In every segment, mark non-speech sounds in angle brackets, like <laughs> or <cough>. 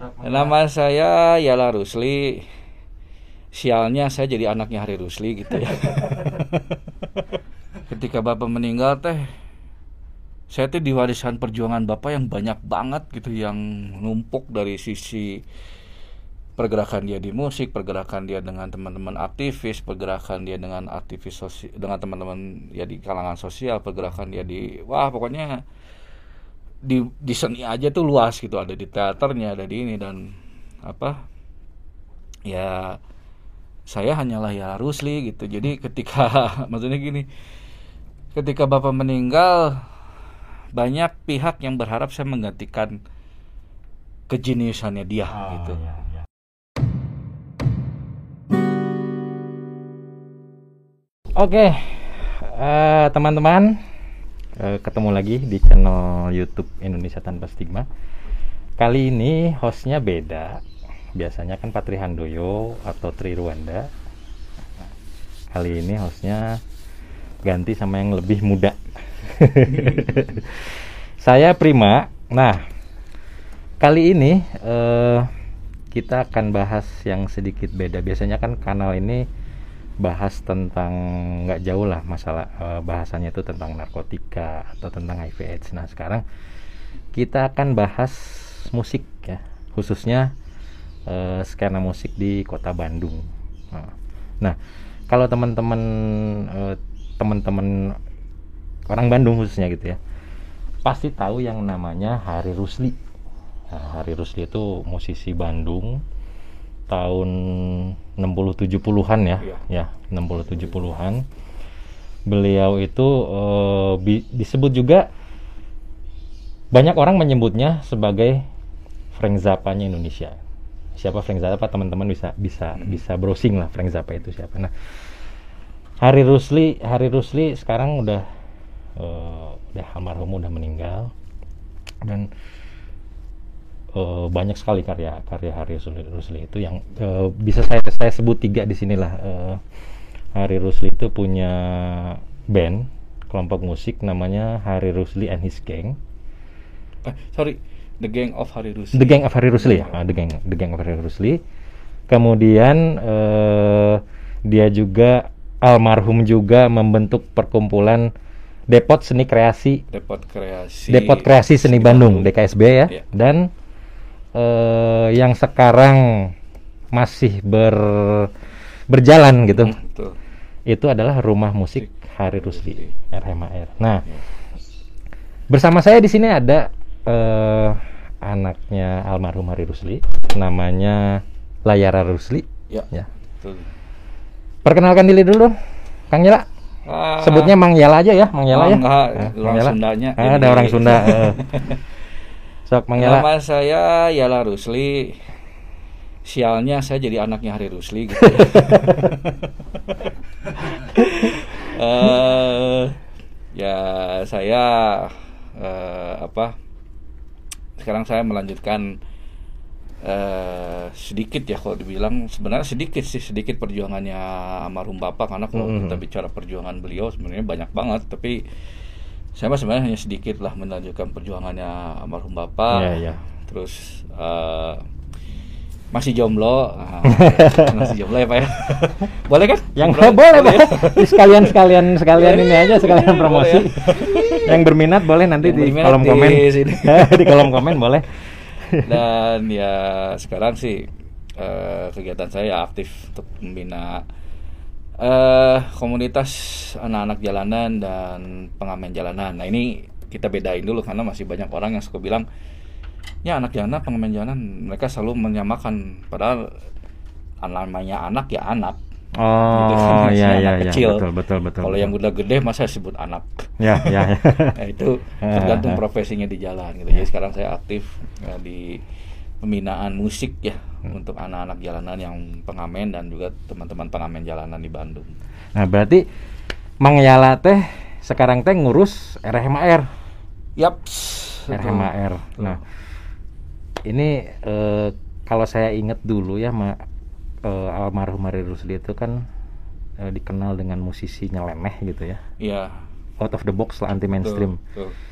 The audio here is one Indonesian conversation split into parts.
Nama saya Yala Rusli. Sialnya saya jadi anaknya Hari Rusli gitu ya. <laughs> Ketika bapak meninggal teh, saya tuh diwariskan perjuangan bapak yang banyak banget gitu, yang numpuk dari sisi pergerakan dia di musik, pergerakan dia dengan teman-teman aktivis, pergerakan dia dengan aktivis sosial, dengan teman-teman ya di kalangan sosial, pergerakan dia di wah pokoknya di di seni aja tuh luas gitu, ada di teaternya, ada di ini dan apa ya saya hanyalah ya Rusli gitu. Jadi <laughs> ketika maksudnya gini, ketika bapak meninggal banyak pihak yang berharap saya menggantikan kejeniusannya dia Oh, gitu. iya. Oke, eh, teman-teman, eh, ketemu lagi di channel YouTube Indonesia Tanpa Stigma. Kali ini hostnya beda. Biasanya kan Patri Handoyo atau Tri Ruanda. Kali ini hostnya ganti sama yang lebih muda. <laughs> Saya Prima. Nah, kali ini eh, kita akan bahas yang sedikit beda. Biasanya kan kanal ini bahas tentang nggak jauh lah masalah eh, bahasanya itu tentang narkotika atau tentang HIV/AIDS. Nah sekarang kita akan bahas musik ya, khususnya eh, skena musik di kota Bandung. Nah, Nah, kalau teman-teman eh, teman-teman orang Bandung khususnya gitu ya, pasti tahu yang namanya Hari Rusli. Nah, Hari Rusli itu musisi Bandung tahun 60-70-an ya. Iya. Ya, 60-70-an. Beliau itu eh, bi- disebut juga banyak orang menyebutnya sebagai Frank Zappa-nya Indonesia. Siapa Frank Zappa? Teman-teman bisa bisa bisa browsing lah Frank Zappa itu siapa. Nah, Hari Rusli, Hari Rusli sekarang udah eh, udah almarhum udah meninggal dan eh, banyak sekali karya karya Hari Rusli, Rusli itu yang eh, bisa saya saya sebut tiga di sinilah Eh, Hari Rusli itu punya band kelompok musik namanya Hari Rusli and His Gang Eh, sorry, The Gang of Hari Rusli. The Gang of Hari Rusli ya Ah, The Gang The Gang of Hari Rusli kemudian eh, dia juga almarhum juga membentuk perkumpulan Depot Seni Kreasi Depot Kreasi. Depot Kreasi Seni Bandung, DKSB ya. Iya. Dan eh, yang sekarang masih ber berjalan gitu. Hmm, Betul. Itu adalah Rumah Musik Hari Rusli, RMAR. Nah, bersama saya di sini ada eh, anaknya almarhum Hari Rusli, namanya Layara Rusli. Ya. Ya. Betul. Perkenalkan diri dulu, Kang Yela. Ah, Sebutnya Mang Yela aja ya, Mang Yela Oh, ya. enggak, Eh, orang Mang Yela. Sundanya. Ah, ada orang Sunda. <laughs> Sok. Nama saya Yala Rusli. Sialnya saya jadi anaknya Hari Rusli gitu. <laughs> Eh, ya saya eh, apa? Sekarang saya melanjutkan eh, sedikit ya kalau dibilang sebenarnya sedikit sih sedikit perjuangannya almarhum bapak karena kalau Mhm. kita bicara perjuangan beliau sebenarnya banyak banget tapi saya mah sebenarnya hanya sedikit lah melanjutkan perjuangannya almarhum bapak Iya, iya. terus eh, masih jomblo Ah, <laughs> masih jomblo ya pak ya boleh kan Yang Jomblo? boleh, ya? boleh. sekalian sekalian sekalian ini aja sekalian Boleh promosi. Yang berminat boleh nanti Yang di berminat kolom di komen. sini. <laughs> di kolom komen boleh. dan ya sekarang sih eh, kegiatan saya aktif untuk membina eh komunitas anak-anak jalanan dan pengamen jalanan. Nah ini kita bedain dulu karena masih banyak orang yang suka bilang ya anak jalanan pengamen jalanan mereka selalu menyamakan padahal namanya anak ya anak. Oh, Gitu kan, iya iya iya. kecil. Betul betul betul. Kalau yang udah gede masa disebut anak. ya ya. ya. <laughs> Nah, itu tergantung <laughs> profesinya di jalan gitu. Jadi sekarang saya aktif ya, di pembinaan musik ya untuk anak-anak jalanan yang pengamen dan juga teman-teman pengamen jalanan di Bandung. Nah, berarti Mang Yala teh sekarang teh ngurus RHMAR. Yap. RHMAR. Nah, ini eh, kalau saya ingat dulu ya ma, eh, almarhum Hari Rusli itu kan eh, dikenal dengan musisi nyeleneh gitu ya. Iya. Out of the box lah anti mainstream. betul, betul.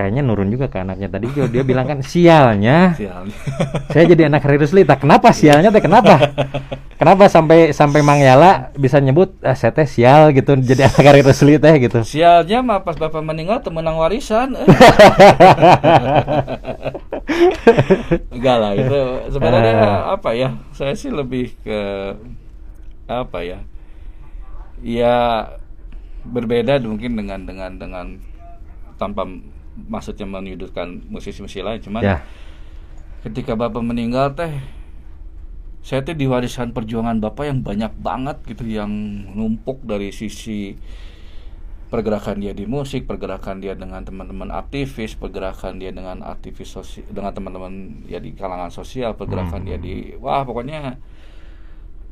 Kayaknya nurun juga ke anaknya tadi dia, dia bilang kan sialnya Sialnya. <laughs> saya jadi anak Harry Rusli tak kenapa sialnya teh kenapa kenapa sampai sampai Mang Yala bisa nyebut ah, saya teh sial gitu jadi anak Rusli teh gitu Sialnya mah pas bapak meninggal temenang warisan. <laughs> Enggak lah itu sebenarnya Ah. apa ya? Saya sih lebih ke apa ya? Ya berbeda mungkin dengan dengan dengan tanpa maksudnya menyudutkan musisi-musisi lain cuman ya. ketika bapak meninggal teh saya tuh diwarisan perjuangan bapak yang banyak banget gitu yang numpuk dari sisi pergerakan dia di musik, pergerakan dia dengan teman-teman aktivis, pergerakan dia dengan aktivis sosial dengan teman-teman ya di kalangan sosial, pergerakan dia di wah pokoknya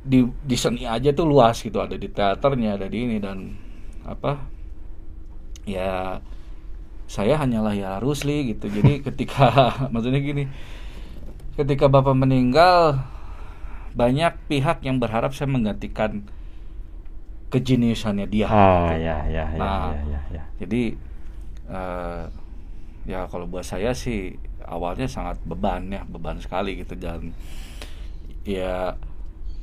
di di seni aja tuh luas gitu ada di teaternya ada di ini dan apa ya saya hanyalah ya Rusli gitu jadi <laughs> ketika maksudnya gini ketika bapak meninggal banyak pihak yang berharap saya menggantikan kejeniusannya dia oh gitu. ya ya ya Nah, ya ya, ya. jadi eh, ya kalau buat saya sih awalnya sangat beban ya beban sekali gitu dan ya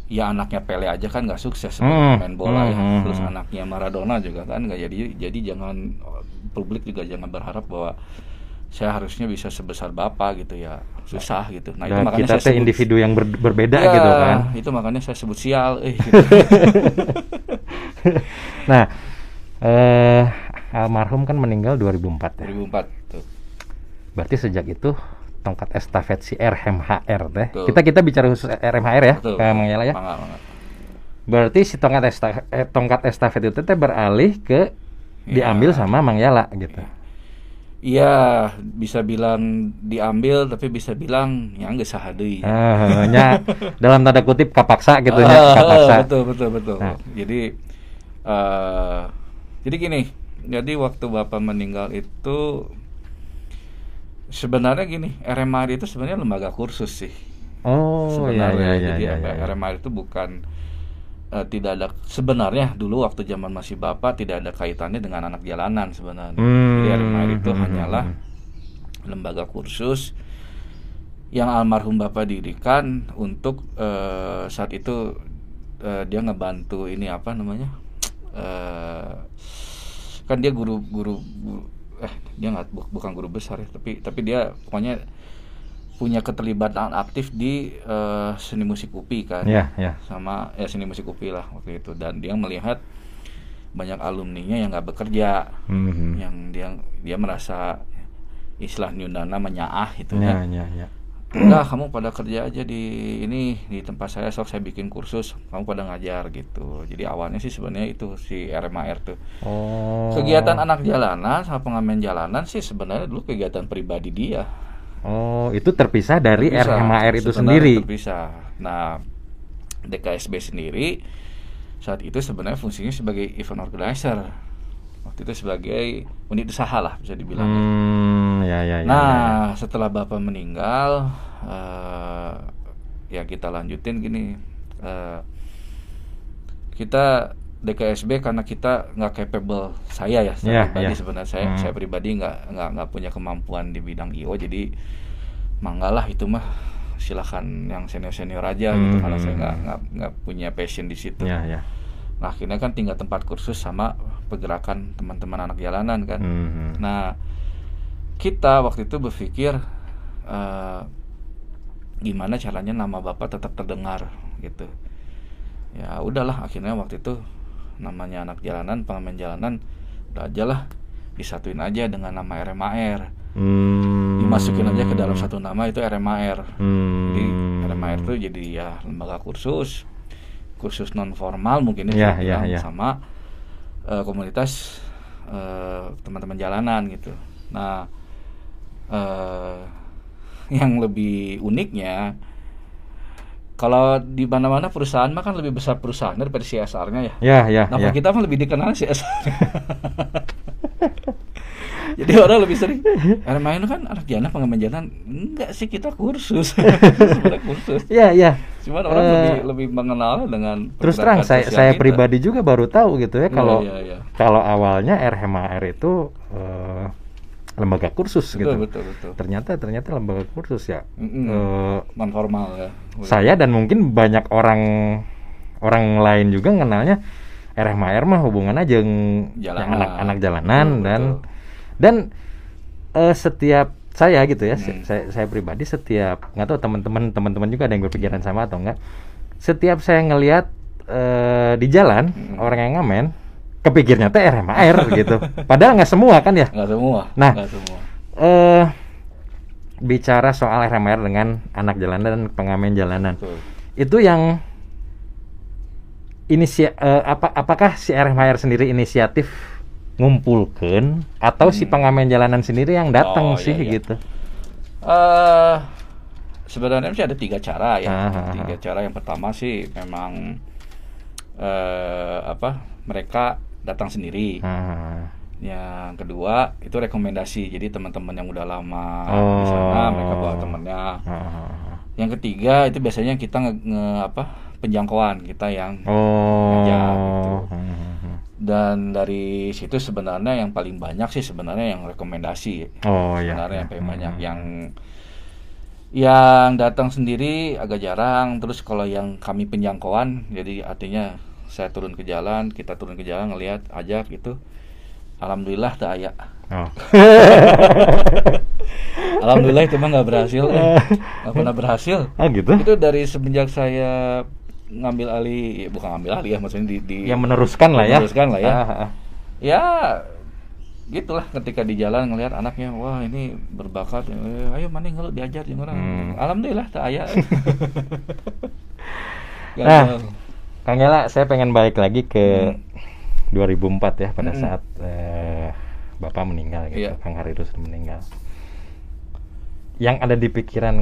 ya anaknya Pele aja kan nggak sukses Hmm, pemain bola ya hmm, terus hmm. anaknya Maradona juga kan nggak jadi jadi jangan publik juga jangan berharap bahwa saya harusnya bisa sebesar bapak gitu ya. Susah gitu. Nah itu Dan makanya kita saya sebut- individu yang ber- berbeda Ya, gitu kan. itu makanya saya sebut sial eh <laughs> gitu. nah eh almarhum kan meninggal 2004 ya? 2004 tuh. Berarti sejak itu tongkat estafet si RMHR teh. Kita kita bicara khusus RMHR ya betul. Kang Yala ya. Mangga, mangga. berarti si tongkat estafet, eh, tongkat estafet itu teh beralih ke diambil Ya. sama Mang Yala gitu Iya, bisa bilang diambil tapi bisa bilang ya nggak sah deui. Ah, nya <laughs> dalam tanda kutip kapaksa gitu nya kapaksa betul betul betul. Nah. Jadi eh jadi gini, jadi waktu bapak meninggal itu sebenarnya gini, RMA itu sebenarnya lembaga kursus sih. oh iya sebenarnya. iya iya jadi iya, apa, iya. RMA itu bukan eh, tidak ada sebenarnya dulu waktu zaman masih bapak tidak ada kaitannya dengan anak jalanan sebenarnya. Hmm, Jadi itu hmm, hanyalah lembaga kursus yang almarhum bapak dirikan untuk eh, saat itu eh, dia ngebantu ini apa namanya eh kan dia guru guru, guru- eh dia nggak bu- bukan guru besar ya tapi tapi dia pokoknya punya keterlibatan aktif di eh, seni musik UPI kan Iya, iya. sama ya seni musik UPI lah waktu itu dan dia melihat banyak alumninya yang nggak bekerja Mhm. yang dia dia merasa istilah Nyundana menyaah itu Ya, kan ya, ya. udah kamu pada kerja aja di ini di tempat saya sok saya bikin kursus kamu pada ngajar gitu jadi awalnya sih sebenarnya itu si RMAR tuh Oh. kegiatan anak jalanan sama pengamen jalanan sih sebenarnya dulu kegiatan pribadi dia Oh, itu terpisah dari Terpisah, RMHR itu sendiri. terpisah nah DKSB sendiri saat itu sebenarnya fungsinya sebagai event organizer waktu itu sebagai unit usaha lah bisa dibilang Hmm, ya, ya, ya. nah ya, ya. setelah bapak meninggal eh, ya kita lanjutin gini eh, kita DKSB karena kita nggak capable saya ya Ya, saya pribadi ya. sebenarnya saya Hmm. saya pribadi nggak nggak nggak punya kemampuan di bidang IO jadi manggalah itu mah silahkan yang senior senior aja gitu Hmm. karena saya nggak nggak nggak punya passion di situ Ya, ya. nah akhirnya kan tinggal tempat kursus sama pergerakan teman-teman anak jalanan kan Mhm. Nah, kita waktu itu berpikir eh, gimana caranya nama bapak tetap terdengar gitu. Ya udahlah, akhirnya waktu itu namanya anak jalanan, pengamen jalanan, udah aja lah disatuin aja dengan nama RMAR. Hmm. Dimasukin aja ke dalam satu nama itu RMAR. Hmm. Jadi RMAR itu jadi ya lembaga kursus, kursus non formal mungkin Ya, ya, ya, ya. sama eh, komunitas eh, teman-teman jalanan gitu. Nah, eh, <laughs> yang lebih uniknya kalau di mana-mana perusahaan mah kan lebih besar perusahaan daripada CSR-nya ya. Ya, ya, Nah, ya. kita mah lebih dikenal CSR. <laughs> Jadi orang lebih sering RMA itu kan anak jalan pengamen jalan enggak sih kita kursus <laughs> kursus Ya, ya. cuman orang Eh, lebih lebih mengenal dengan Terus terang saya saya kita. pribadi juga baru tahu gitu ya Iya, kalau iya, iya. kalau awalnya RMHR itu eh, lembaga kursus betul gitu. betul betul Ternyata ternyata lembaga kursus ya. Mm-mm. Eh, non formal ya saya dan mungkin banyak orang orang lain juga kenalnya RMHR mah hubungan aja yang anak-anak jalanan Betul, dan betul. dan eh, setiap saya gitu ya, Hmm. saya, saya pribadi setiap nggak tahu teman-teman teman-teman juga ada yang berpikiran sama atau enggak. Setiap saya ngelihat eh, di jalan Hmm. orang yang ngamen, kepikirnya teh RMHR gitu. Padahal nggak semua kan ya. nggak semua Nah. nggak semua Eh bicara soal RMHR dengan anak jalanan dan pengamen jalanan betul itu yang inisia eh, apa apakah si RMHR sendiri inisiatif ngumpulkan atau si pengamen jalanan sendiri yang datang Hmm. Oh, sih iya, iya. gitu eh sebenarnya sih ada tiga cara ya Ah, ah, ah. tiga cara yang pertama sih memang eh apa mereka datang sendiri. Ah, yang kedua itu rekomendasi. Jadi teman-teman yang udah lama Oh. di sana mereka bawa temennya ah, yang ketiga itu biasanya kita nge, nge- apa penjangkauan kita yang oh. Ngajak gitu. Hmm, dan dari situ sebenarnya yang paling banyak sih sebenarnya yang rekomendasi. Oh ya sebenarnya yang paling Hmm. banyak yang yang datang sendiri agak jarang. Terus kalau yang kami penjangkauan jadi artinya saya turun ke jalan kita turun ke jalan ngelihat ajak gitu alhamdulillah tak aya oh. <laughs> alhamdulillah itu mah nggak berhasil eh. nggak pernah berhasil ah gitu itu dari semenjak saya ngambil alih ya bukan ngambil alih ya maksudnya di, di yang meneruskan lah ya meneruskan lah ya Ah, ah. ya gitulah ketika di jalan ngelihat anaknya wah ini berbakat eh, ayo mana ngeluh diajar jeung orang Hmm. alhamdulillah tak aya <laughs> Gagal. Nah. Kang Ela, saya pengen balik lagi ke Hmm. 2004 ya pada Mm-mm. saat eh, Bapak meninggal gitu, Iya. Kang Harirus meninggal. Yang ada di pikiran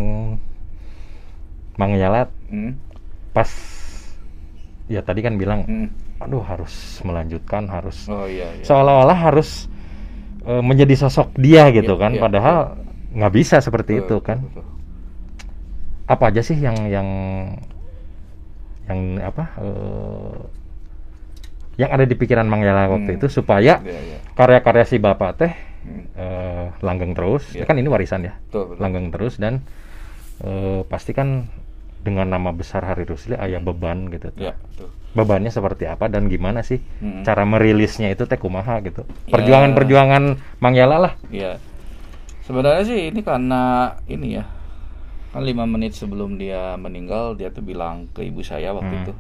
Mang Yalat Hmm, pas ya tadi kan bilang, hmm. aduh harus melanjutkan, harus oh iya, iya. seolah-olah harus eh, menjadi sosok dia gitu Iya, kan, iya, padahal nggak bisa seperti Betul, itu kan. betul. Apa aja sih yang yang yang apa eh, yang ada di pikiran Mang Yala waktu Hmm. itu supaya Iya, iya. karya-karya si bapak teh Hmm, eh, langgeng terus Iya. kan ini warisan ya betul, betul. langgeng terus dan eh, pasti kan dengan nama besar Hari Rusli ayah beban gitu ya betul. bebannya seperti apa dan gimana sih Hmm. cara merilisnya itu teh kumaha gitu Ya. perjuangan-perjuangan Mang Yala lah Iya. Sebenarnya sih ini karena ini ya. Kan lima menit sebelum dia meninggal dia tuh bilang ke ibu saya waktu Hmm. itu.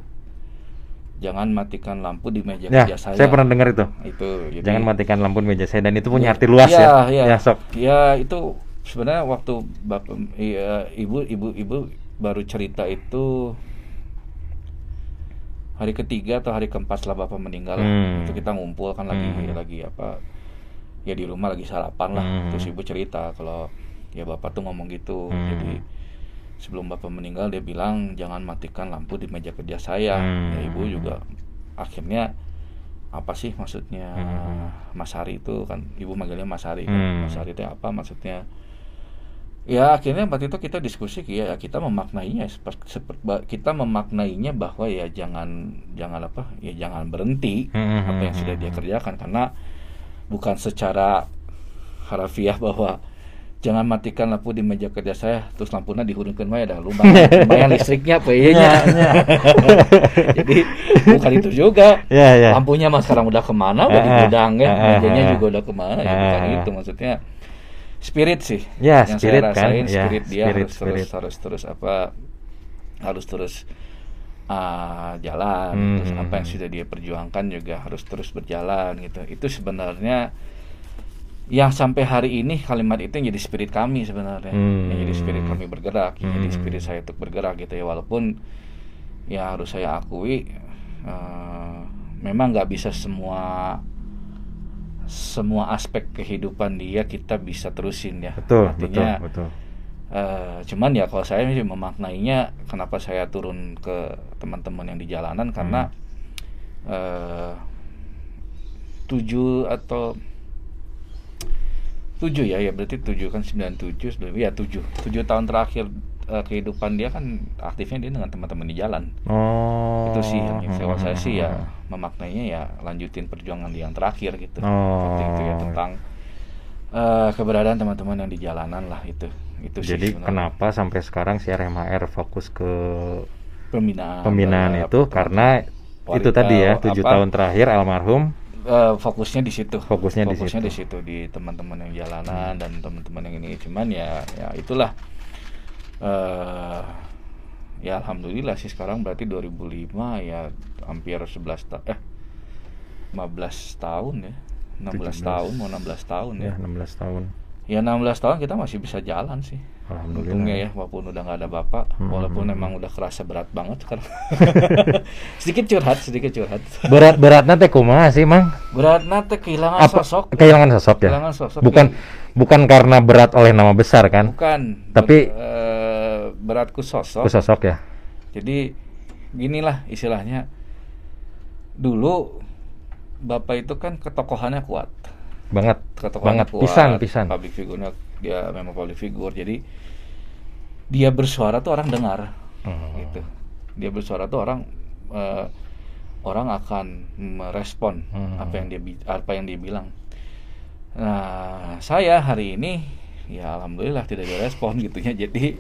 Jangan matikan lampu di meja ya kerja saya. saya pernah dengar itu Itu. jadi- jangan matikan lampu meja saya dan itu punya arti luas Iya, ya iya. ya sok Ya itu sebenarnya waktu bapak iya, ibu ibu ibu baru cerita itu hari ketiga atau hari keempat setelah bapak meninggal. Hmm. itu kita ngumpul kan lagi Hmm. lagi apa ya di rumah lagi sarapan lah Hmm. terus ibu cerita kalau ya bapak tuh ngomong gitu Hmm. jadi sebelum bapak meninggal dia bilang jangan matikan lampu di meja kerja saya Hmm. ya ibu juga akhirnya apa sih maksudnya Hmm. Mas Hari itu kan ibu manggilnya Mas Hari Hmm. kan Mas Hari itu apa maksudnya ya akhirnya waktu itu kita diskusi ya kita memaknainya seperti kita memaknainya bahwa ya jangan jangan apa ya jangan berhenti Hmm, apa yang hmm, sudah dia hmm. kerjakan karena bukan secara harafiah bahwa jangan matikan lampu di meja kerja saya terus lampunya dihurungkan wae dah lumayan. Lumayan listriknya PY-nya Ya, <laughs> jadi bukan itu juga. Ya ya lampunya mas sekarang udah ke mana? Udah Ah, di gudang ya. Mejanya juga udah ke mana? Ya bukan itu maksudnya. Spirit sih Ya, yang spirit saya kan. rasain. Ya, spirit dia spirit, harus spirit. terus harus terus apa harus terus ah, jalan. Hmm, terus hmm, apa yang hmm. sudah dia perjuangkan juga harus terus berjalan gitu. Itu sebenarnya yang sampai hari ini kalimat itu yang jadi spirit kami sebenarnya. Hmm. yang jadi spirit kami bergerak yang jadi Hmm. spirit saya untuk bergerak gitu ya. Walaupun ya harus saya akui eh, memang nggak bisa semua semua aspek kehidupan dia kita bisa terusin ya. Betul artinya betul betul. eh, cuman ya kalau saya sih memaknainya kenapa saya turun ke teman-teman yang di jalanan karena eh, tujuh atau tujuh ya ya berarti tujuh kan sembilan tujuh sebelum ya tujuh. Tujuh tahun terakhir eh, kehidupan dia kan aktifnya dia dengan teman-teman di jalan. Oh. Itu sih yang kalau saya sih ya memaknainya ya lanjutin perjuangan dia yang terakhir gitu. Oh. seperti itu ya tentang eh, keberadaan teman-teman yang di jalanan lah itu. Itu sih Jadi sebenarnya. kenapa sampai sekarang si RMHR fokus ke pembinaan pembinaan itu? karena itu tadi ya tujuh tahun terakhir almarhum eh, fokusnya di situ Fokusnya di fokusnya situ. di situ di teman-teman yang jalanan dan teman-teman yang ini cuman ya ya itulah eh ya alhamdulillah sih sekarang berarti 2005 ya hampir 11 ta eh 15 tahun ya 16 17. tahun mau 16 tahun ya ya 16 tahun. Ya 16 tahun kita masih bisa jalan sih Alhamdulillah. Untungnya ya walaupun udah nggak ada bapak Hmm. walaupun memang udah kerasa berat banget sekarang <laughs> sedikit curhat sedikit curhat Berat beratnya teh kumaha sih, Mang? berat nate kehilangan Apa sosok kehilangan sosok ya? Kehilangan sosok, bukan bukan karena berat oleh nama besar kan? bukan Tapi- ber- eh, beratku sosok sosok ya. jadi ginilah istilahnya dulu bapak itu kan ketokohannya kuat Banget. ketokohannya Banget. kuat pisan pisan. public figurnya dia memang public figure. Jadi dia bersuara tuh orang dengar. Hmm. gitu. Dia bersuara tuh orang eh, orang akan merespon Hmm. apa yang dia apa yang dia bilang. Nah saya hari ini ya alhamdulillah tidak direspon <laughs> gitu ya. Jadi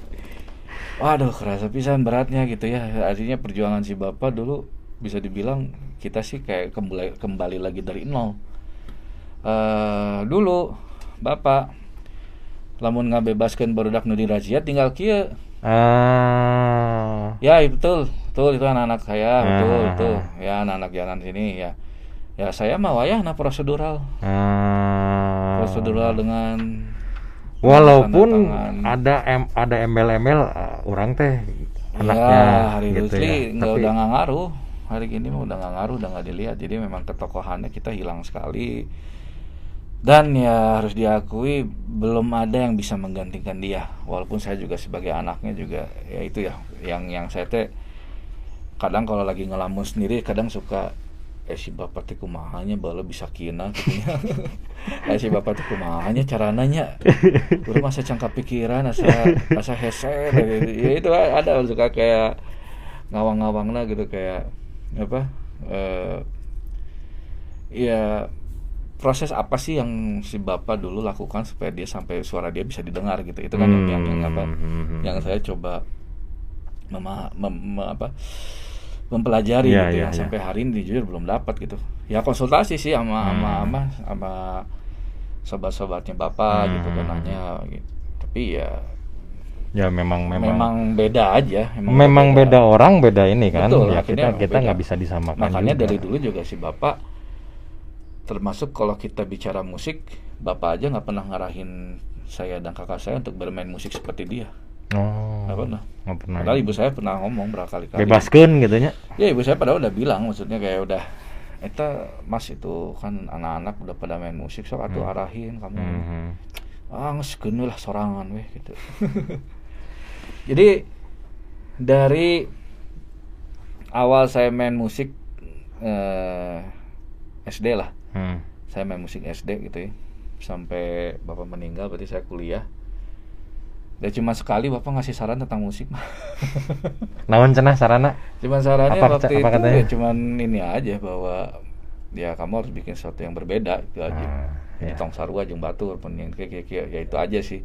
waduh kerasa pisan beratnya gitu ya. Artinya perjuangan si bapak dulu bisa dibilang kita sih kayak kembali kembali lagi dari nol eh dulu bapak lamun ngabebaskeun barudak nu dirazia tinggal kieu Ah. Ya betul, betul itu anak-anak saya, betul Ah. itu ya anak-anak jalan sini ya. Ya saya mau ya nah prosedural, Ah. prosedural dengan Walaupun ada em, ada embel-embel uh, orang teh anaknya ya, hari gitu ya. nggak Tapi udah nggak ngaruh, hari gini mah udah nggak ngaruh, udah nggak dilihat. Jadi memang ketokohannya kita hilang sekali. Dan ya harus diakui belum ada yang bisa menggantikan dia. Walaupun saya juga sebagai anaknya juga ya itu ya yang yang saya teh kadang kalau lagi ngelamun sendiri kadang suka eh si bapak teh kumahanya bala bisa kina gitu nya. <laughs> eh si bapak teh kumahanya carananya udah masa cangka pikiran asa asa hese ya itu ada suka kayak ngawang-ngawang lah gitu kayak apa eh ya proses apa sih yang si bapak dulu lakukan supaya dia sampai suara dia bisa didengar gitu itu kan yang, yang, yang apa Hmm. yang saya coba mema, mem- me- apa mempelajari Iya, gitu iya, yang iya. sampai hari ini jujur belum dapat gitu ya konsultasi sih sama sama Hmm. sama sama sobat-sobatnya bapak gitu kan Hmm. gitu tapi ya ya memang memang, memang beda aja memang, beda. orang beda ini kan Betul, ya kita kita beda. nggak bisa disamakan makanya juga. dari dulu juga si bapak termasuk kalau kita bicara musik bapak aja nggak pernah ngarahin saya dan kakak saya untuk bermain musik seperti dia. Oh nggak pernah. nggak pernah. Padahal ibu saya pernah ngomong berkali-kali. Bebaskan gitu nya? Ya ibu saya padahal udah bilang maksudnya kayak udah Eta mas itu kan anak-anak udah pada main musik sok atuh Hmm. arahin kamu. Mhm. ah lah sorangan weh gitu. <laughs> Jadi dari awal saya main musik eh, SD lah Hmm. saya main musik SD gitu ya. Sampai bapak meninggal berarti saya kuliah. Dan cuma sekali bapak ngasih saran tentang musik. <laughs> Naon cenah sarana? Cuman sarannya Apa- waktu apa itu ya cuman ini aja bahwa ya kamu harus bikin sesuatu yang berbeda itu aja. Ah, Jadi ya. tong sarua jeung batur pun yang kayak kayak ya itu aja sih.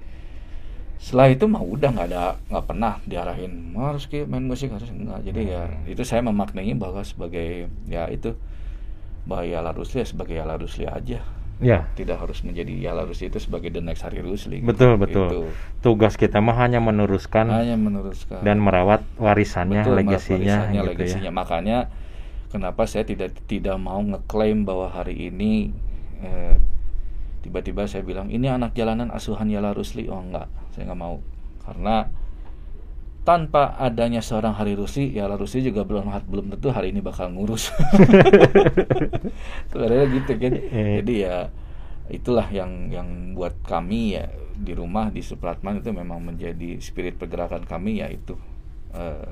Setelah itu mah udah nggak ada nggak pernah diarahin "Mau harus kayak main musik harus enggak. Jadi ya Hmm. itu saya memaknai bahwa sebagai ya itu bahwa Yala Rusli ya sebagai Yala Rusli aja ya tidak harus menjadi Yala Rusli itu sebagai the next Hari Rusli betul Gitu. betul Itu. tugas kita mah hanya meneruskan hanya meneruskan dan merawat warisannya Betul, legasinya warisannya, gitu legasinya. ya Makanya kenapa saya tidak tidak mau ngeklaim bahwa hari ini eh, tiba-tiba saya bilang ini anak jalanan asuhan Yala Rusli. Oh enggak, saya nggak mau. Karena tanpa adanya seorang Hari Rusli, Yala Rusli juga belum belum tentu hari ini bakal ngurus. <laughs> Sebenarnya gitu kan. Eh. Jadi ya itulah yang yang buat kami ya di rumah di Supratman itu memang menjadi spirit pergerakan kami yaitu eh,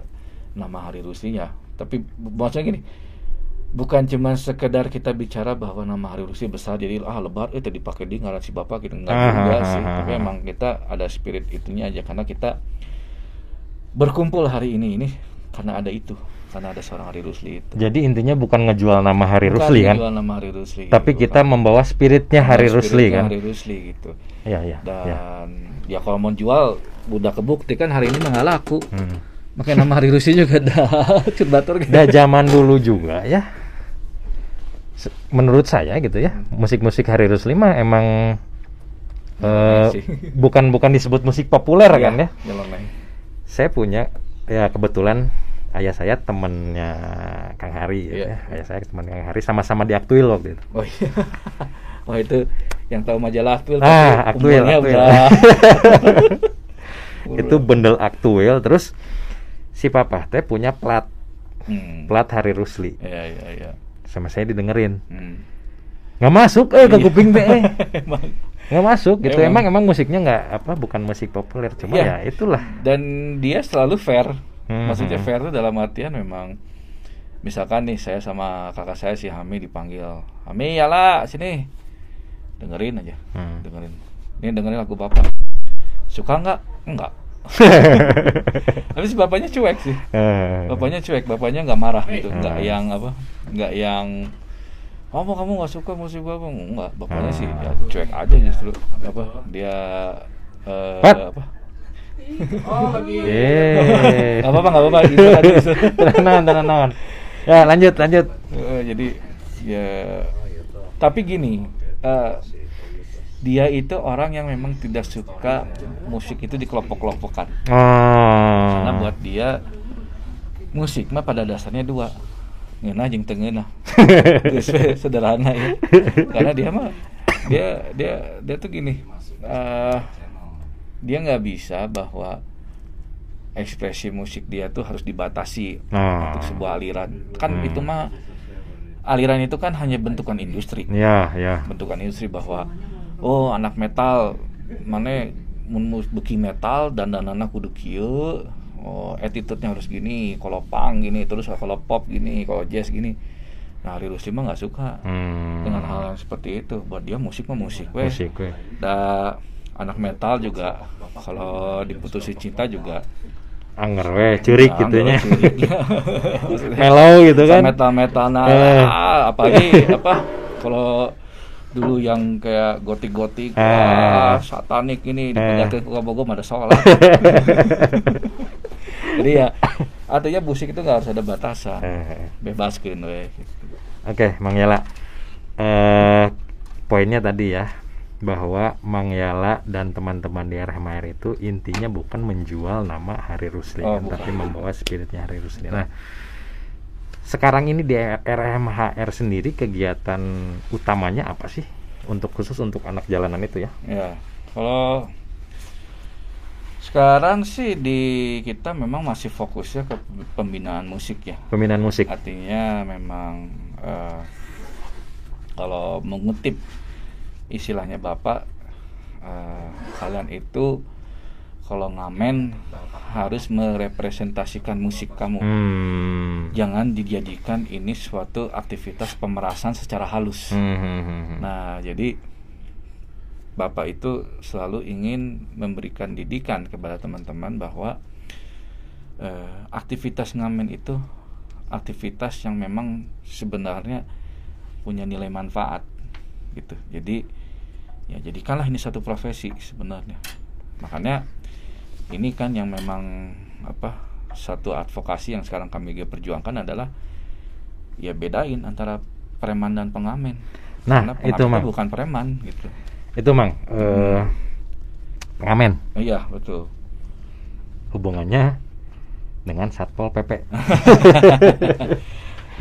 nama Hari Rusinya. Tapi bu- maksudnya gini, bukan cuma sekedar kita bicara bahwa nama Hari Rusi besar jadi ah lebar itu dipakai di ngaran si bapak gitu enggak Ah, juga ah, sih. ah, Tapi ah. emang kita ada spirit itunya aja karena kita berkumpul hari ini ini karena ada itu karena ada seorang Hari Rusli itu Jadi intinya bukan ngejual nama Hari Bukan Rusli kan, nama Hari Rusli tapi gitu, kita membawa spiritnya Hari Spiritnya Rusli kan. Hari Rusli gitu Iya iya. dan iya. ya kalau mau jual udah kebukti kan hari ini nggak laku Hmm. makanya nama Hari Rusli juga dah <laughs> curbatur gitu. Dah zaman dulu juga ya. Menurut saya gitu ya, musik-musik Hari Rusli mah emang eh, sih. bukan bukan disebut musik populer Iya, kan ya. nyeleneh. Saya punya ya kebetulan ayah saya temennya Kang Hari Iya. ya. Ayah saya teman Kang Hari sama-sama di Aktuil waktu itu. Oh iya. <laughs> Oh itu yang tahu majalah Aktuil Ah, Aktuil, Aktuil. <laughs> itu bendel Aktuil terus si papa teh punya plat Hmm. plat Hari Rusli Iya iya iya. sama saya didengerin Hmm. nggak masuk eh ke Iya. kuping teh eh. <laughs> nggak masuk gitu Emang. emang emang musiknya nggak apa bukan musik populer cuma Iya. ya itulah Dan dia selalu fair. Hmm, Maksudnya hmm. fair itu dalam artian memang misalkan nih saya sama kakak saya si Hami dipanggil. Hami ya lah sini. Dengerin aja. Hmm. Dengerin. Ini dengerin lagu Bapak. Suka nggak? Enggak. <laughs> Tapi si bapaknya cuek sih. Eh, Bapaknya cuek, bapaknya nggak marah gitu, nggak Hmm. yang apa, nggak yang kamu kamu nggak suka musik bapak, nggak. Bapaknya sih ya Hmm. cuek aja justru apa dia eh, What? apa? <laughs> eh. Nggak apa-apa, nggak apa-apa, gitu tadi. <laughs> tenang tenang tenang. ya lanjut lanjut Eh, jadi ya tapi gini eh, dia itu orang yang memang tidak suka musik itu dikelompok-kelompokkan oh. karena buat dia musik mah pada dasarnya dua ngeunah Geus we, sederhana ya. Karena dia mah dia dia dia tuh gini eh, dia nggak bisa bahwa ekspresi musik dia tuh harus dibatasi Oh. untuk sebuah aliran. Kan Hmm. itu mah aliran itu kan hanya bentukan industri. Ya ya. Bentukan industri bahwa oh anak metal mana mun beki metal dan danana kudu kieu oh attitude-nya harus gini kalau punk gini terus kalau pop gini kalau jazz gini. Nah Ari Rusli mah nggak suka Hmm. dengan hal yang seperti itu. Buat dia musik mah musik weh. Musik we. da anak metal juga kalau diputusi cinta juga. Anger we curik Ah, gitu nya mellow gitu kan. metal metal nah Eh. apalagi apa kalau dulu yang kayak gotik gotik Eh. satanik ini dipenjarakan ke Bogor ada sholat <laughs> jadi ya artinya musik itu nggak harus ada batasan Eh. bebaskan we Oke, Mang Yala. Eh poinnya tadi ya bahwa Mang Yala dan teman-teman di RMHR itu intinya bukan menjual nama Hari Rusli, Oh, kan, bukan. tapi membawa spiritnya Hari Rusli. Nah, sekarang ini di RMHR sendiri kegiatan utamanya apa sih untuk khusus untuk anak jalanan itu ya? ya kalau sekarang sih di kita memang masih fokusnya ke pembinaan musik ya Pembinaan musik. artinya memang eh, kalau mengutip istilahnya bapak eh, kalian itu kalau ngamen harus merepresentasikan musik kamu Hmm. jangan dijadikan ini suatu aktivitas pemerasan secara halus Hmm, hmm, hmm, hmm. nah jadi bapak itu selalu ingin memberikan didikan kepada teman-teman bahwa eh, aktivitas ngamen itu aktivitas yang memang sebenarnya punya nilai manfaat gitu. Jadi ya jadikanlah ini satu profesi sebenarnya. Makanya ini kan yang memang apa satu advokasi yang sekarang kami perjuangkan adalah ya bedain antara preman dan pengamen. Nah, Karena itu, Mang. bukan preman gitu Itu Mang, eh pengamen iya betul hubungannya dengan Satpol PP. <laughs>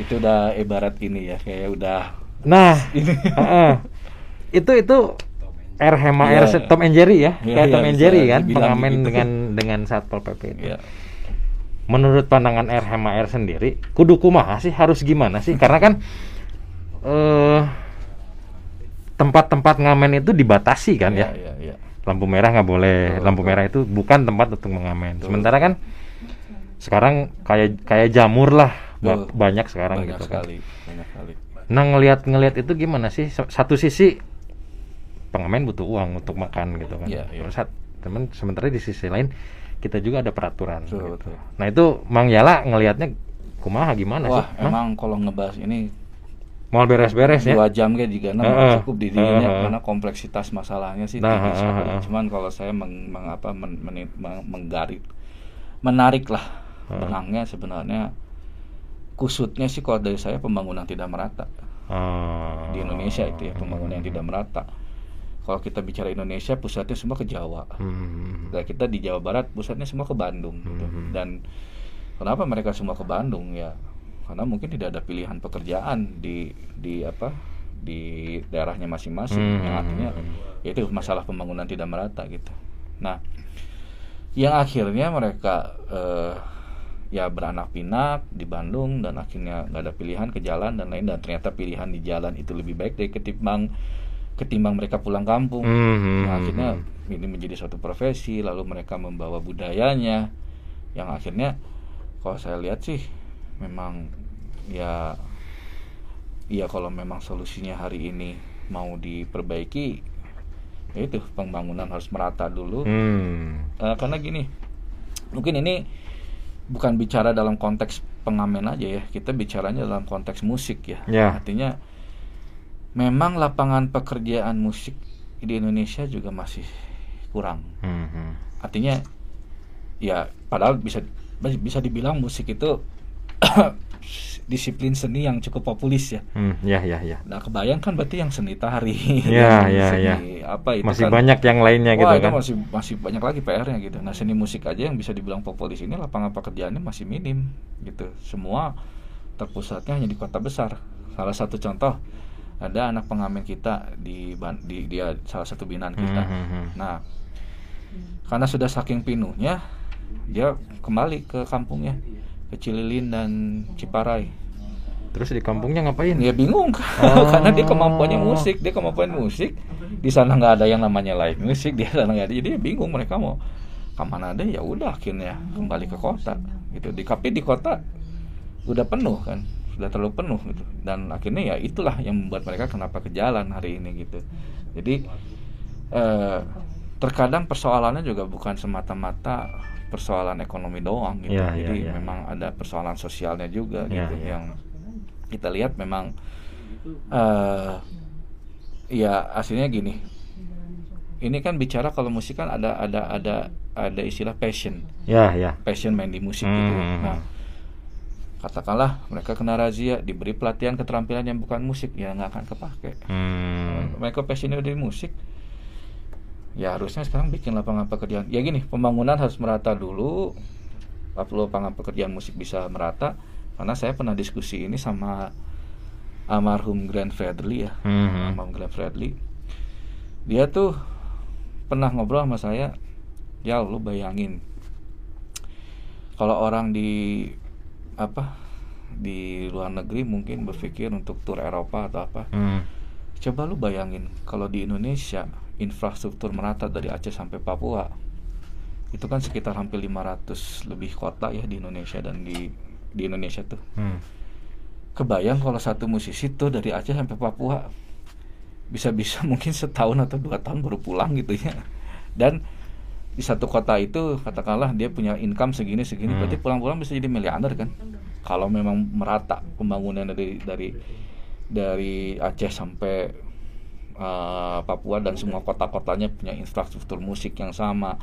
itu udah ibarat ini ya kayak udah Nah, <laughs> heeh. itu itu R Hema Iya. R Tom and Jerry ya, Iya, kayak iya, Tom and Jerry kan, pengamen begitu. dengan dengan Satpol PP itu. ya Menurut pandangan R Hema R sendiri, kudu kumaha sih harus gimana sih? Karena kan eh tempat-tempat ngamen itu dibatasi kan ya. ya, ya. Lampu merah nggak boleh, Betul, lampu betul. merah itu bukan tempat untuk mengamen. Betul. Sementara kan sekarang kayak kayak jamur lah Betul. banyak sekarang banyak gitu kan. sekali banyak sekali Nah ngelihat ngelihat itu gimana sih? Sa- Satu sisi pengamen butuh uang untuk makan gitu kan. Iya, iya. Terus sat- temen sementara di sisi lain kita juga ada peraturan Betul, gitu. betul. Nah itu Mang Yala ngelihatnya kumaha gimana Wah, sih? Mang? emang kalau ngebahas ini Mau beres-beres ya? dua jam kayak juga nah, Heeh. cukup di dinya Heeh. karena kompleksitas masalahnya sih Nah, tinggi heeh, sekali. heeh. Cuman kalau saya meng, meng- apa men, meni- meng- menggarit menarik lah Heeh. benangnya sebenarnya kusutnya sih kalau dari saya pembangunan tidak merata Oh. di Indonesia itu ya pembangunan yang tidak merata. Kalau kita bicara Indonesia pusatnya semua ke Jawa. Hmm. Dan kita di Jawa Barat pusatnya semua ke Bandung gitu. Mhm. Dan kenapa mereka semua ke Bandung ya? Karena mungkin tidak ada pilihan pekerjaan di di apa di daerahnya masing-masing. Mhm. Yang artinya ya itu masalah pembangunan tidak merata gitu. Nah, yang akhirnya mereka eh, ya beranak pinak di Bandung dan akhirnya nggak ada pilihan ke jalan dan lain dan ternyata pilihan di jalan itu lebih baik dari ketimbang ketimbang mereka pulang kampung. Hmm. Nah, akhirnya ini menjadi suatu profesi, lalu mereka membawa budayanya, yang akhirnya kalau saya lihat sih memang ya, ya kalau memang solusinya hari ini mau diperbaiki, ya itu pembangunan harus merata dulu. Hmm. Eh, karena gini, mungkin ini bukan bicara dalam konteks pengamen aja ya, kita bicaranya dalam konteks musik ya. Ya. Artinya memang lapangan pekerjaan musik di Indonesia juga masih kurang. Hmm, hmm. Artinya ya padahal bisa bisa dibilang musik itu <coughs> disiplin seni yang cukup populis ya. Hmm, ya ya ya. Nah, kebayang kan berarti yang seni tari, Ya, <laughs> yang ya, seni apa itu Masih kan banyak yang lainnya Wah, gitu itu kan. masih masih banyak lagi PR-nya gitu. Nah, seni musik aja yang bisa dibilang populis ini lapangan pekerjaannya masih minim gitu. Semua terpusatnya hanya di kota besar. Salah satu contoh ada anak pengamen kita di di dia salah satu binaan kita. Hmm, hmm, hmm. Nah, karena sudah saking pinuhnya, dia kembali ke kampungnya, ke Cililin dan Ciparai. Terus di kampungnya ngapain? Dia bingung Oh. <laughs> karena dia kemampuannya musik, dia kemampuan musik. Di sana nggak ada yang namanya live musik, dia sana nggak ada. Jadi dia bingung mereka mau ke mana ada ya udah akhirnya kembali ke kota gitu. Di tapi di kota udah penuh kan, sudah terlalu penuh gitu. Dan akhirnya ya itulah yang membuat mereka kenapa ke jalan hari ini gitu. Jadi eh, terkadang persoalannya juga bukan semata-mata persoalan ekonomi doang gitu. Ya, Jadi ya. memang ada persoalan sosialnya juga Ya, gitu ya. yang kita lihat memang eh ya aslinya gini. Ini kan bicara kalau musik kan ada ada ada ada istilah passion, Ya ya. passion main di musik gitu. Hmm. Nah, katakanlah mereka kena razia, diberi pelatihan keterampilan yang bukan musik, ya nggak akan kepake. Hmm. Mereka passionnya di musik, ya harusnya sekarang bikin lapangan pekerjaan. Ya gini, pembangunan harus merata dulu. Lapangan pekerjaan musik bisa merata. Karena saya pernah diskusi ini sama almarhum Grand Fredly ya, Hmm. almarhum Grand Fredly. Dia tuh pernah ngobrol sama saya, ya lu bayangin kalau orang di apa di luar negeri mungkin berpikir untuk tur Eropa atau apa Hmm. Coba lu bayangin kalau di Indonesia infrastruktur merata dari Aceh sampai Papua itu kan sekitar hampir 500 lebih kota ya di Indonesia dan di di Indonesia tuh. Hmm. Kebayang kalau satu musisi tuh dari Aceh sampai Papua bisa-bisa <laughs> mungkin setahun atau dua tahun baru pulang gitu ya. Dan di satu kota itu katakanlah dia punya income segini segini Hmm. berarti pulang-pulang bisa jadi miliarder kan kalau memang merata pembangunan dari dari dari Aceh sampai eh, Papua dan semua kota-kotanya punya infrastruktur musik yang sama.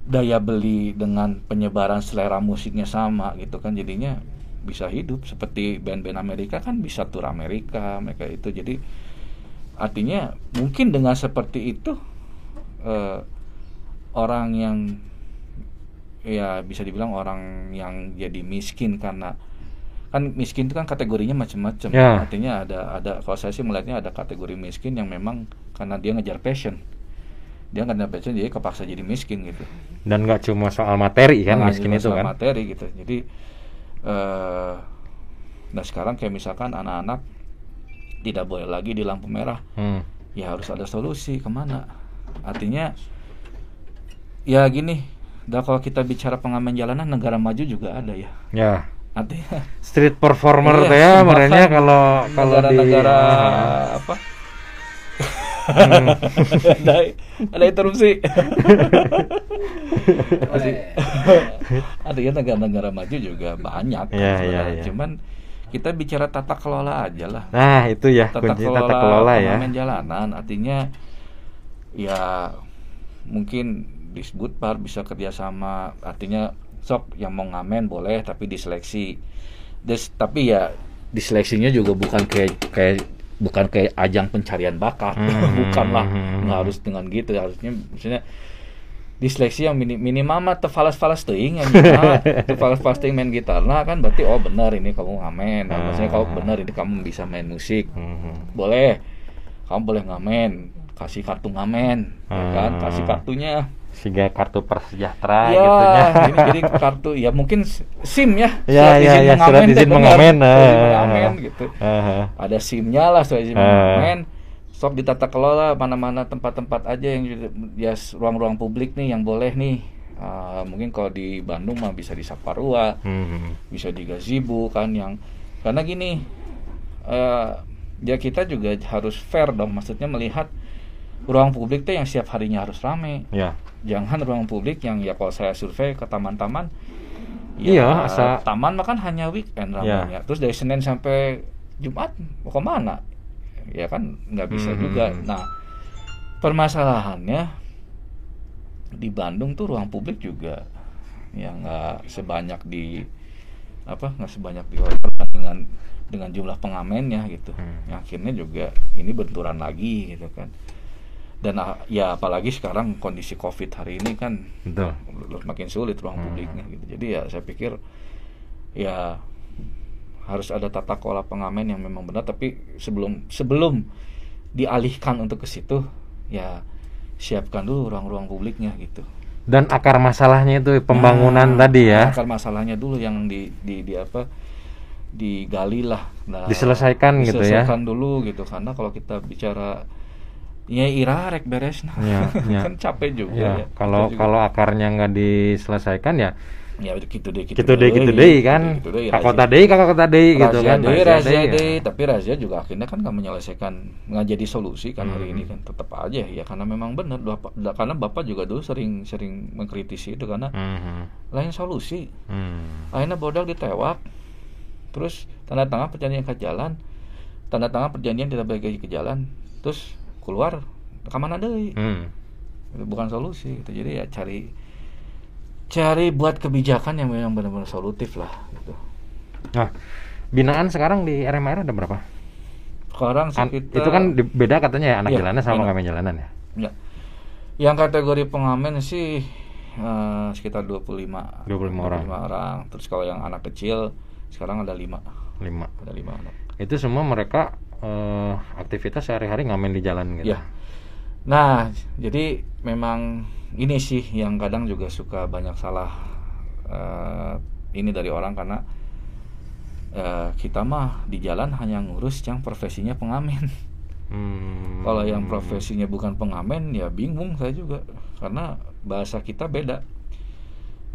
Daya beli dengan penyebaran selera musiknya sama gitu kan. Jadinya bisa hidup seperti band-band Amerika kan bisa tur Amerika mereka itu. Jadi artinya mungkin dengan seperti itu eh, orang yang ya bisa dibilang orang yang jadi miskin karena kan miskin itu kan kategorinya macam-macam Ya. artinya ada ada kalau saya sih melihatnya ada kategori miskin yang memang karena dia ngejar passion dia ngejar passion jadi kepaksa jadi miskin gitu Dan nggak cuma soal materi kan Nah, miskin itu soal kan. materi gitu jadi eh nah sekarang kayak misalkan anak-anak tidak boleh lagi di lampu merah Hmm. ya harus ada solusi ke mana artinya ya gini dah kalau kita bicara pengamen jalanan negara maju juga ada ya Ya. Artinya Street performer Iya, ya merenya kalau kalau di negara-negara Ah. apa? <laughs> Ada ada interupsi. <laughs> Masih. Ada ya negara-negara maju juga banyak kan Iya, iya, sebenarnya. iya. cuman kita bicara tata kelola aja lah. Nah, itu ya tata kunci kelola, tata kelola ya. jalanan. Artinya ya mungkin disebut par bisa kerjasama. Artinya sok yang mau ngamen boleh tapi diseleksi. Des, tapi ya diseleksinya juga bukan kayak kayak bukan kayak ajang pencarian bakat. Hmm. <laughs> bukan lah Hmm. nggak harus dengan gitu. Harusnya maksudnya diseleksi yang mini, minimal mah tefalas-falas teuing yang minimal <laughs> tefalas-falas teuing main gitar. Nah kan berarti oh benar ini kamu ngamen. Nah, maksudnya kalau Ah. benar ini kamu bisa main musik. Boleh. Kamu boleh ngamen. Kasih kartu ngamen. Ya kan? Hmm. kasih kartunya Siga kartu prasejahtera ya gitu ya. <laughs> jadi kartu ya mungkin SIM ya Ya, ya, ya, surat izin mengamen, Surat izin ah. mengamen gitu Aha. ada SIM-nya lah surat izin Ah. mengamen sok ditata kelola mana-mana tempat-tempat aja yang ya ruang-ruang publik nih yang boleh nih Ah, mungkin kalau di Bandung mah bisa di Saparua Mhm. bisa di gazebo kan yang karena gini eh ya kita juga harus fair dong maksudnya melihat ruang publik tuh yang setiap harinya harus rame Ya. jangan ruang publik yang ya kalau saya survei ke taman-taman Iya, asa- taman mah kan hanya weekend Ya. ramenya terus dari Senin sampai Jumat mau ke mana ya kan nggak bisa Hmm. juga nah permasalahannya di Bandung tuh ruang publik juga yang nggak sebanyak di apa nggak sebanyak di dengan dengan jumlah pengamennya gitu Hmm. yang akhirnya juga ini benturan lagi gitu kan dan ah, ya apalagi sekarang kondisi covid hari ini kan Betul. makin sulit ruang Hmm. publiknya gitu jadi ya saya pikir ya harus ada tata kelola pengamen yang memang benar tapi sebelum sebelum dialihkan untuk ke situ ya siapkan dulu ruang-ruang publiknya gitu Dan akar masalahnya itu pembangunan Nah, tadi ya. akar masalahnya dulu yang di di, di apa digali lah Nah, Diselesaikan gitu ya. diselesaikan dulu gitu karena kalau kita bicara ya ira rek beres nah Ya, ya. <laughs> kan capek juga Ya, ya kalau kalau akarnya nggak diselesaikan ya ya gitu deh gitu deh gitu deh kan. gitu deh, Kak razia- kota deh, kakak kota deh gitu kan. deh, Razia deh, ya. tapi razia juga akhirnya kan nggak menyelesaikan nggak jadi solusi kan hari Hmm. ini kan tetap aja ya karena memang benar bapak karena bapak juga dulu sering sering mengkritisi itu karena Mhm. lain solusi Hmm. akhirnya bodoh ditewak terus tanda tangan perjanjian ke jalan tanda tangan perjanjian tidak balik ke jalan terus keluar ke mana deh Hmm. itu bukan solusi gitu. jadi ya cari cari buat kebijakan yang memang benar-benar solutif lah gitu Nah, binaan sekarang di RMR ada berapa? sekarang An- sekitar itu kan di- beda katanya ya anak Iya, jalanan sama pengamen jalanan ya. ya. yang kategori pengamen sih eh, sekitar 25 25 orang. orang terus kalau yang anak kecil sekarang ada 5 Lima. ada 5 anak Itu semua mereka eh, aktivitas sehari-hari ngamen di jalan gitu. Ya. Nah, jadi memang ini sih yang kadang juga suka banyak salah eh, ini dari orang karena eh, kita mah di jalan hanya ngurus yang profesinya pengamen. Hmm. Kalau yang profesinya bukan pengamen ya bingung saya juga karena bahasa kita beda.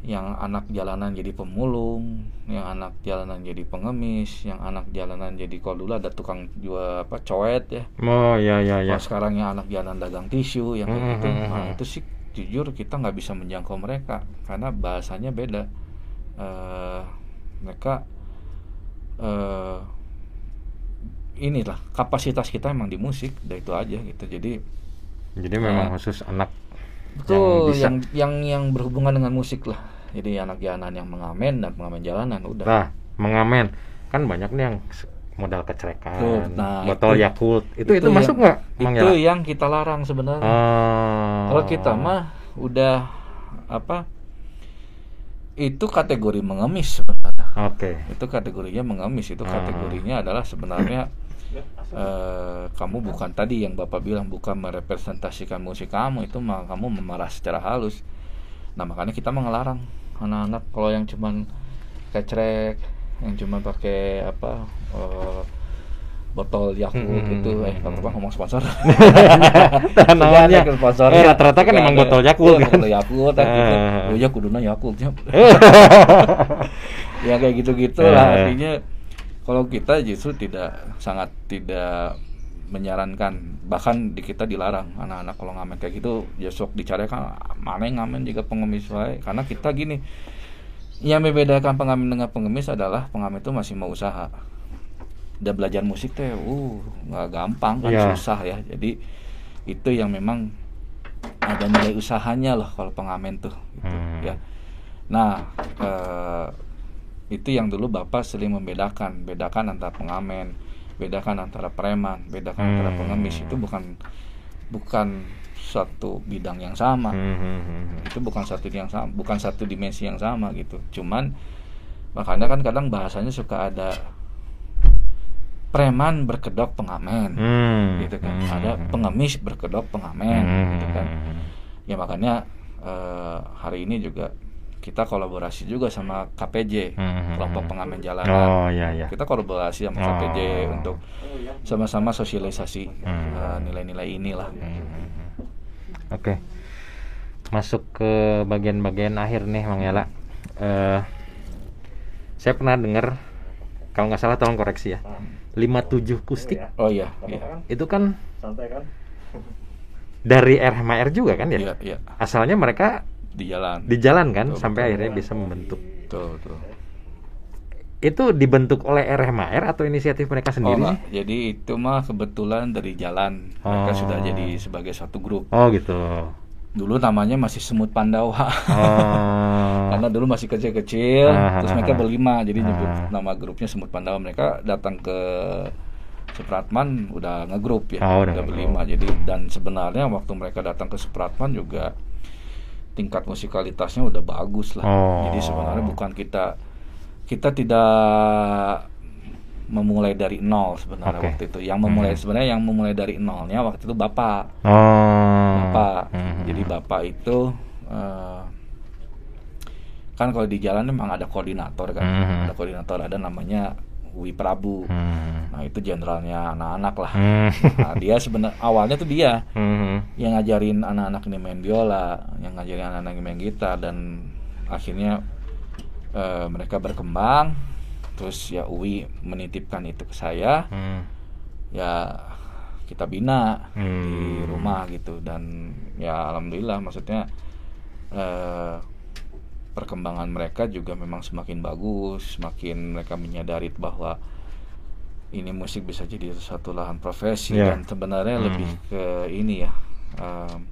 Yang anak jalanan jadi pemulung, yang anak jalanan jadi pengemis, yang anak jalanan jadi kalau dulu ada tukang jual apa coet ya. Oh ya ya ya. Kalau sekarang yang anak jalan dagang tisu yang kayak Hmm, gitu, hmm, nah hmm. itu sih jujur kita nggak bisa menjangkau mereka karena bahasanya beda. Eh, mereka eh inilah kapasitas kita emang di musik, dan itu aja gitu. Jadi Jadi memang Nah. khusus anak betul bisa- yang yang yang berhubungan dengan musik lah. Jadi anak jalanan yang mengamen dan pengamen jalanan udah. Nah, mengamen kan banyak nih yang modal kecerekan, Tuh, nah, botol itu- Yakult. Itu itu, yang- masuk nggak? Itu yang kita larang sebenarnya. Oh. Kalau kita mah udah apa? Itu kategori mengemis sebenarnya. Oke. Itu kategorinya mengemis. Itu Ah. kategorinya adalah sebenarnya eh, kamu bukan tadi yang bapak bilang bukan merepresentasikan musik kamu itu mah kamu memarah secara halus. Nah makanya kita mengelarang anak-anak kalau yang cuman kecrek, yang cuman pakai apa? eh, botol Yakult Hmm, itu eh nggak apa-apa ngomong sponsor <laughs> namanya. Sponsor. Eh, rata-rata kan emang botol Yakult Iya, kan. botol Yakult kan gitu. Eh. Oh ya kuduna Yakult ya. <laughs> ya kayak gitu-gitu lah artinya kalau kita justru tidak sangat tidak menyarankan. Bahkan di kita dilarang. Anak-anak kalau ngamen kayak gitu ya sok dicari kan mana yang ngamen juga pengemis wae. Karena kita gini yang membedakan pengamen dengan pengemis adalah pengamen itu masih mau usaha. Udah belajar musik teh uh nggak gampang kan Iya. susah ya. Jadi itu yang memang ada nilai usahanya loh kalau pengamen tuh gitu, Hmm. ya. Nah eh, itu yang dulu bapak sering membedakan. Bedakan antara pengamen bedakan antara preman bedakan antara Hmm. pengemis itu bukan bukan suatu bidang yang sama. Hmm, hmm, hmm. itu bukan satu yang sama bukan satu dimensi yang sama gitu. Cuman makanya kan kadang bahasanya suka ada preman berkedok pengamen. Hmm, gitu kan. Hmm, ada hmm. pengemis berkedok pengamen Hmm, gitu kan hmm, ya makanya eh, hari ini juga kita kolaborasi juga sama KPJ Hmm, kelompok hmm. pengamen jalanan Oh ya ya. kita kolaborasi sama Oh. KPJ untuk sama-sama sosialisasi Hmm. eh, nilai-nilai inilah Hmm, hmm, hmm. Oke. Masuk ke bagian-bagian akhir nih Mang Yala. Eh, saya pernah dengar kalau nggak salah tolong koreksi ya. 57 kustik oh iya iya itu kan santai kan dari RMR juga kan ya? iya iya Asalnya mereka di jalan di jalan kan Betul, sampai betul. akhirnya bisa membentuk. betul betul Itu dibentuk oleh RMR atau inisiatif mereka Oh, sendiri? sih? Jadi itu mah kebetulan dari jalan mereka Oh. sudah jadi sebagai satu grup. Oh gitu. Dulu namanya masih Semut Pandawa. Oh. <laughs> Karena dulu masih kecil-kecil, Ah, terus ah, mereka ah. berlima, jadi Ah. nyebut nama grupnya Semut Pandawa. Mereka datang ke Supratman udah ngegrup ya, Oh, udah udah berlima. Jadi dan sebenarnya waktu mereka datang ke Supratman juga tingkat musikalitasnya udah bagus lah. Oh. Jadi sebenarnya bukan kita kita tidak memulai dari nol sebenarnya Oke. waktu itu. Yang memulai Hmm. sebenarnya yang memulai dari nolnya waktu itu bapak. Oh. Bapak. Hmm. Jadi bapak itu eh, kan kalau di jalan memang ada koordinator kan. Hmm. Ada koordinator ada namanya Wi Prabu. Hmm. Nah, itu jenderalnya anak-anak lah. Hmm. Nah, dia sebenarnya awalnya tuh dia Hmm. yang ngajarin anak-anak ini main biola, yang ngajarin anak-anak ini main gitar dan akhirnya eh, mereka berkembang. Terus ya Uwi menitipkan itu ke saya, Hmm. ya kita bina di Hmm. rumah gitu dan ya alhamdulillah maksudnya eh, perkembangan mereka juga memang semakin bagus, semakin mereka menyadari bahwa ini musik bisa jadi satu lahan profesi Ya. dan sebenarnya Hmm. lebih ke ini ya em,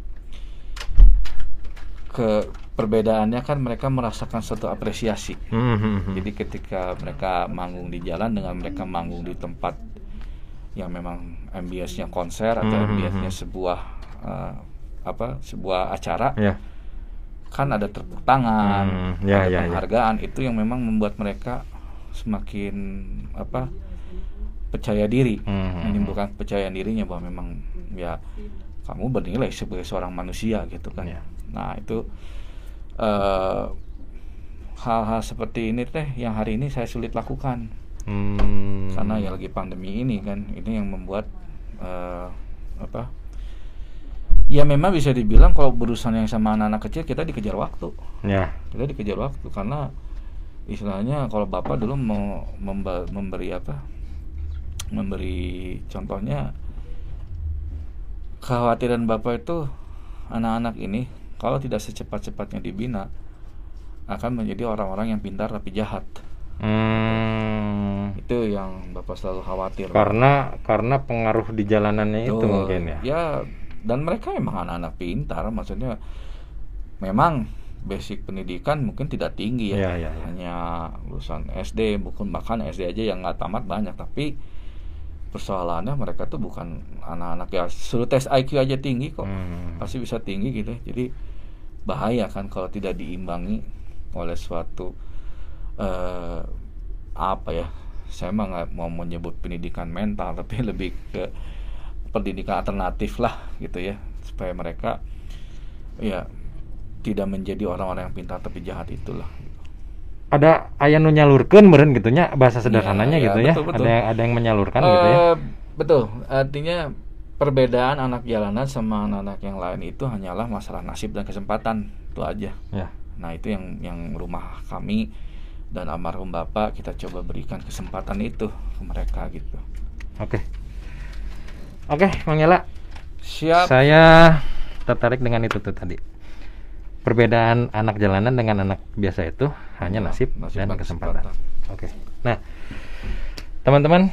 ke perbedaannya kan mereka merasakan suatu apresiasi. Hmm, hmm, hmm. Jadi ketika mereka manggung di jalan dengan mereka manggung di tempat yang memang ambience-nya konser atau Hmm, hmm, sebuah eh, apa sebuah acara ya. Kan ada tepuk tangan, Hmm, ya, ada ya, ya. penghargaan itu yang memang membuat mereka semakin apa percaya diri, Hmm, hmm, menimbulkan percaya dirinya bahwa memang ya kamu bernilai sebagai seorang manusia gitu kan. Ya. Nah itu eh, hal-hal seperti ini teh yang hari ini saya sulit lakukan Hmm. karena ya lagi pandemi ini kan ini yang membuat eh, apa ya memang bisa dibilang kalau berurusan yang sama anak-anak kecil kita dikejar waktu Ya. kita dikejar waktu karena istilahnya kalau bapak dulu mau memberi apa memberi contohnya kekhawatiran bapak itu anak-anak ini kalau tidak secepat-cepatnya dibina akan menjadi orang-orang yang pintar tapi jahat Hmm. itu yang bapak selalu khawatir Karena karena pengaruh di jalanannya itu Betul. mungkin ya. Ya, dan mereka memang anak-anak pintar, maksudnya memang basic pendidikan mungkin tidak tinggi ya, Iya, iya, iya. hanya lulusan SD, bukan bahkan SD aja yang nggak tamat banyak, tapi persoalannya mereka tuh bukan anak-anak ya suruh tes IQ aja tinggi kok, Hmm. pasti bisa tinggi gitu, jadi bahaya kan kalau tidak diimbangi oleh suatu eh, apa ya, saya mah nggak mau menyebut pendidikan mental, <laughs> tapi lebih ke pendidikan alternatif lah gitu ya supaya mereka ya tidak menjadi orang-orang yang pintar tapi jahat itulah Ada aya nu nyalurkeun meureun gitu nya bahasa sederhananya Iya, gitu iya, ya. betul, betul. Ada yang ada yang menyalurkan gitu ya. Eh, betul artinya perbedaan anak jalanan sama anak-anak yang lain itu hanyalah masalah nasib dan kesempatan itu aja Ya. nah itu yang yang rumah kami dan almarhum bapak kita coba berikan kesempatan itu ke mereka gitu Oke. Oke, Mang Yela. Siap. Saya tertarik dengan itu tuh tadi. Perbedaan anak jalanan dengan anak biasa itu hanya nasib, Nasib dan kesempatan. kesempatan. Oke. Nah, teman-teman,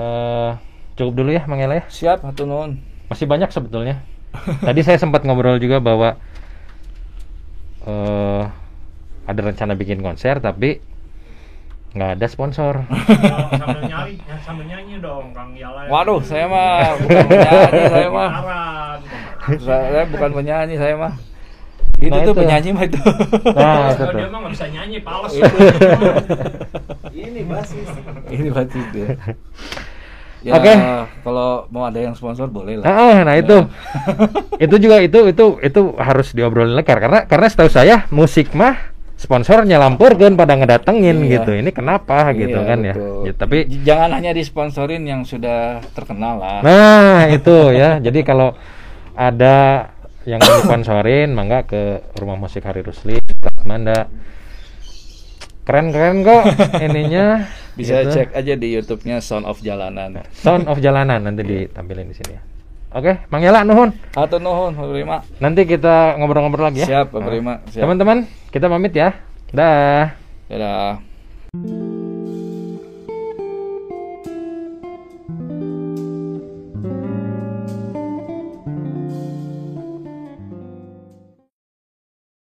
eh, cukup dulu ya, Mang Yela ya. Siap, hatur nuhun. Masih banyak sebetulnya. <laughs> Tadi saya sempat ngobrol juga bahwa eh ada rencana bikin konser tapi nggak ada sponsor. Oh, <laughs> sambil nyari, ya, sambil nyanyi dong, Kang Yala. Waduh, saya mah bukan penyanyi, saya mah. Saya bukan penyanyi, saya mah. Itu Nah, tuh itu. penyanyi mah itu. Nah, itu dia mah nggak bisa nyanyi, pales. Ini basis. Ini berarti itu ya. Oke. kalau mau ada yang sponsor boleh lah. Ah, nah itu. itu juga itu itu itu harus diobrolin lagi karena karena setahu saya musik mah sponsornya lampurkan pada ngedatengin Iya. gitu. Ini kenapa gitu Iya, kan ya. betul. Ya, tapi jangan hanya disponsorin yang sudah terkenal lah. Nah, <laughs> itu ya. Jadi kalau ada yang mau sponsorin, mangga ke Rumah Musik Hari Rusli, Manda. Keren-keren kok ininya. <laughs> Bisa gitu. cek aja di YouTube-nya Sound of Jalanan. Sound of Jalanan nanti ditampilin di sini ya. Oke, Mang Yala nuhun. Atau nuhun, terima. Nanti kita ngobrol-ngobrol lagi ya. Siap, Pak Prima. Siap. Teman-teman, kita pamit ya. Dah. Dadah.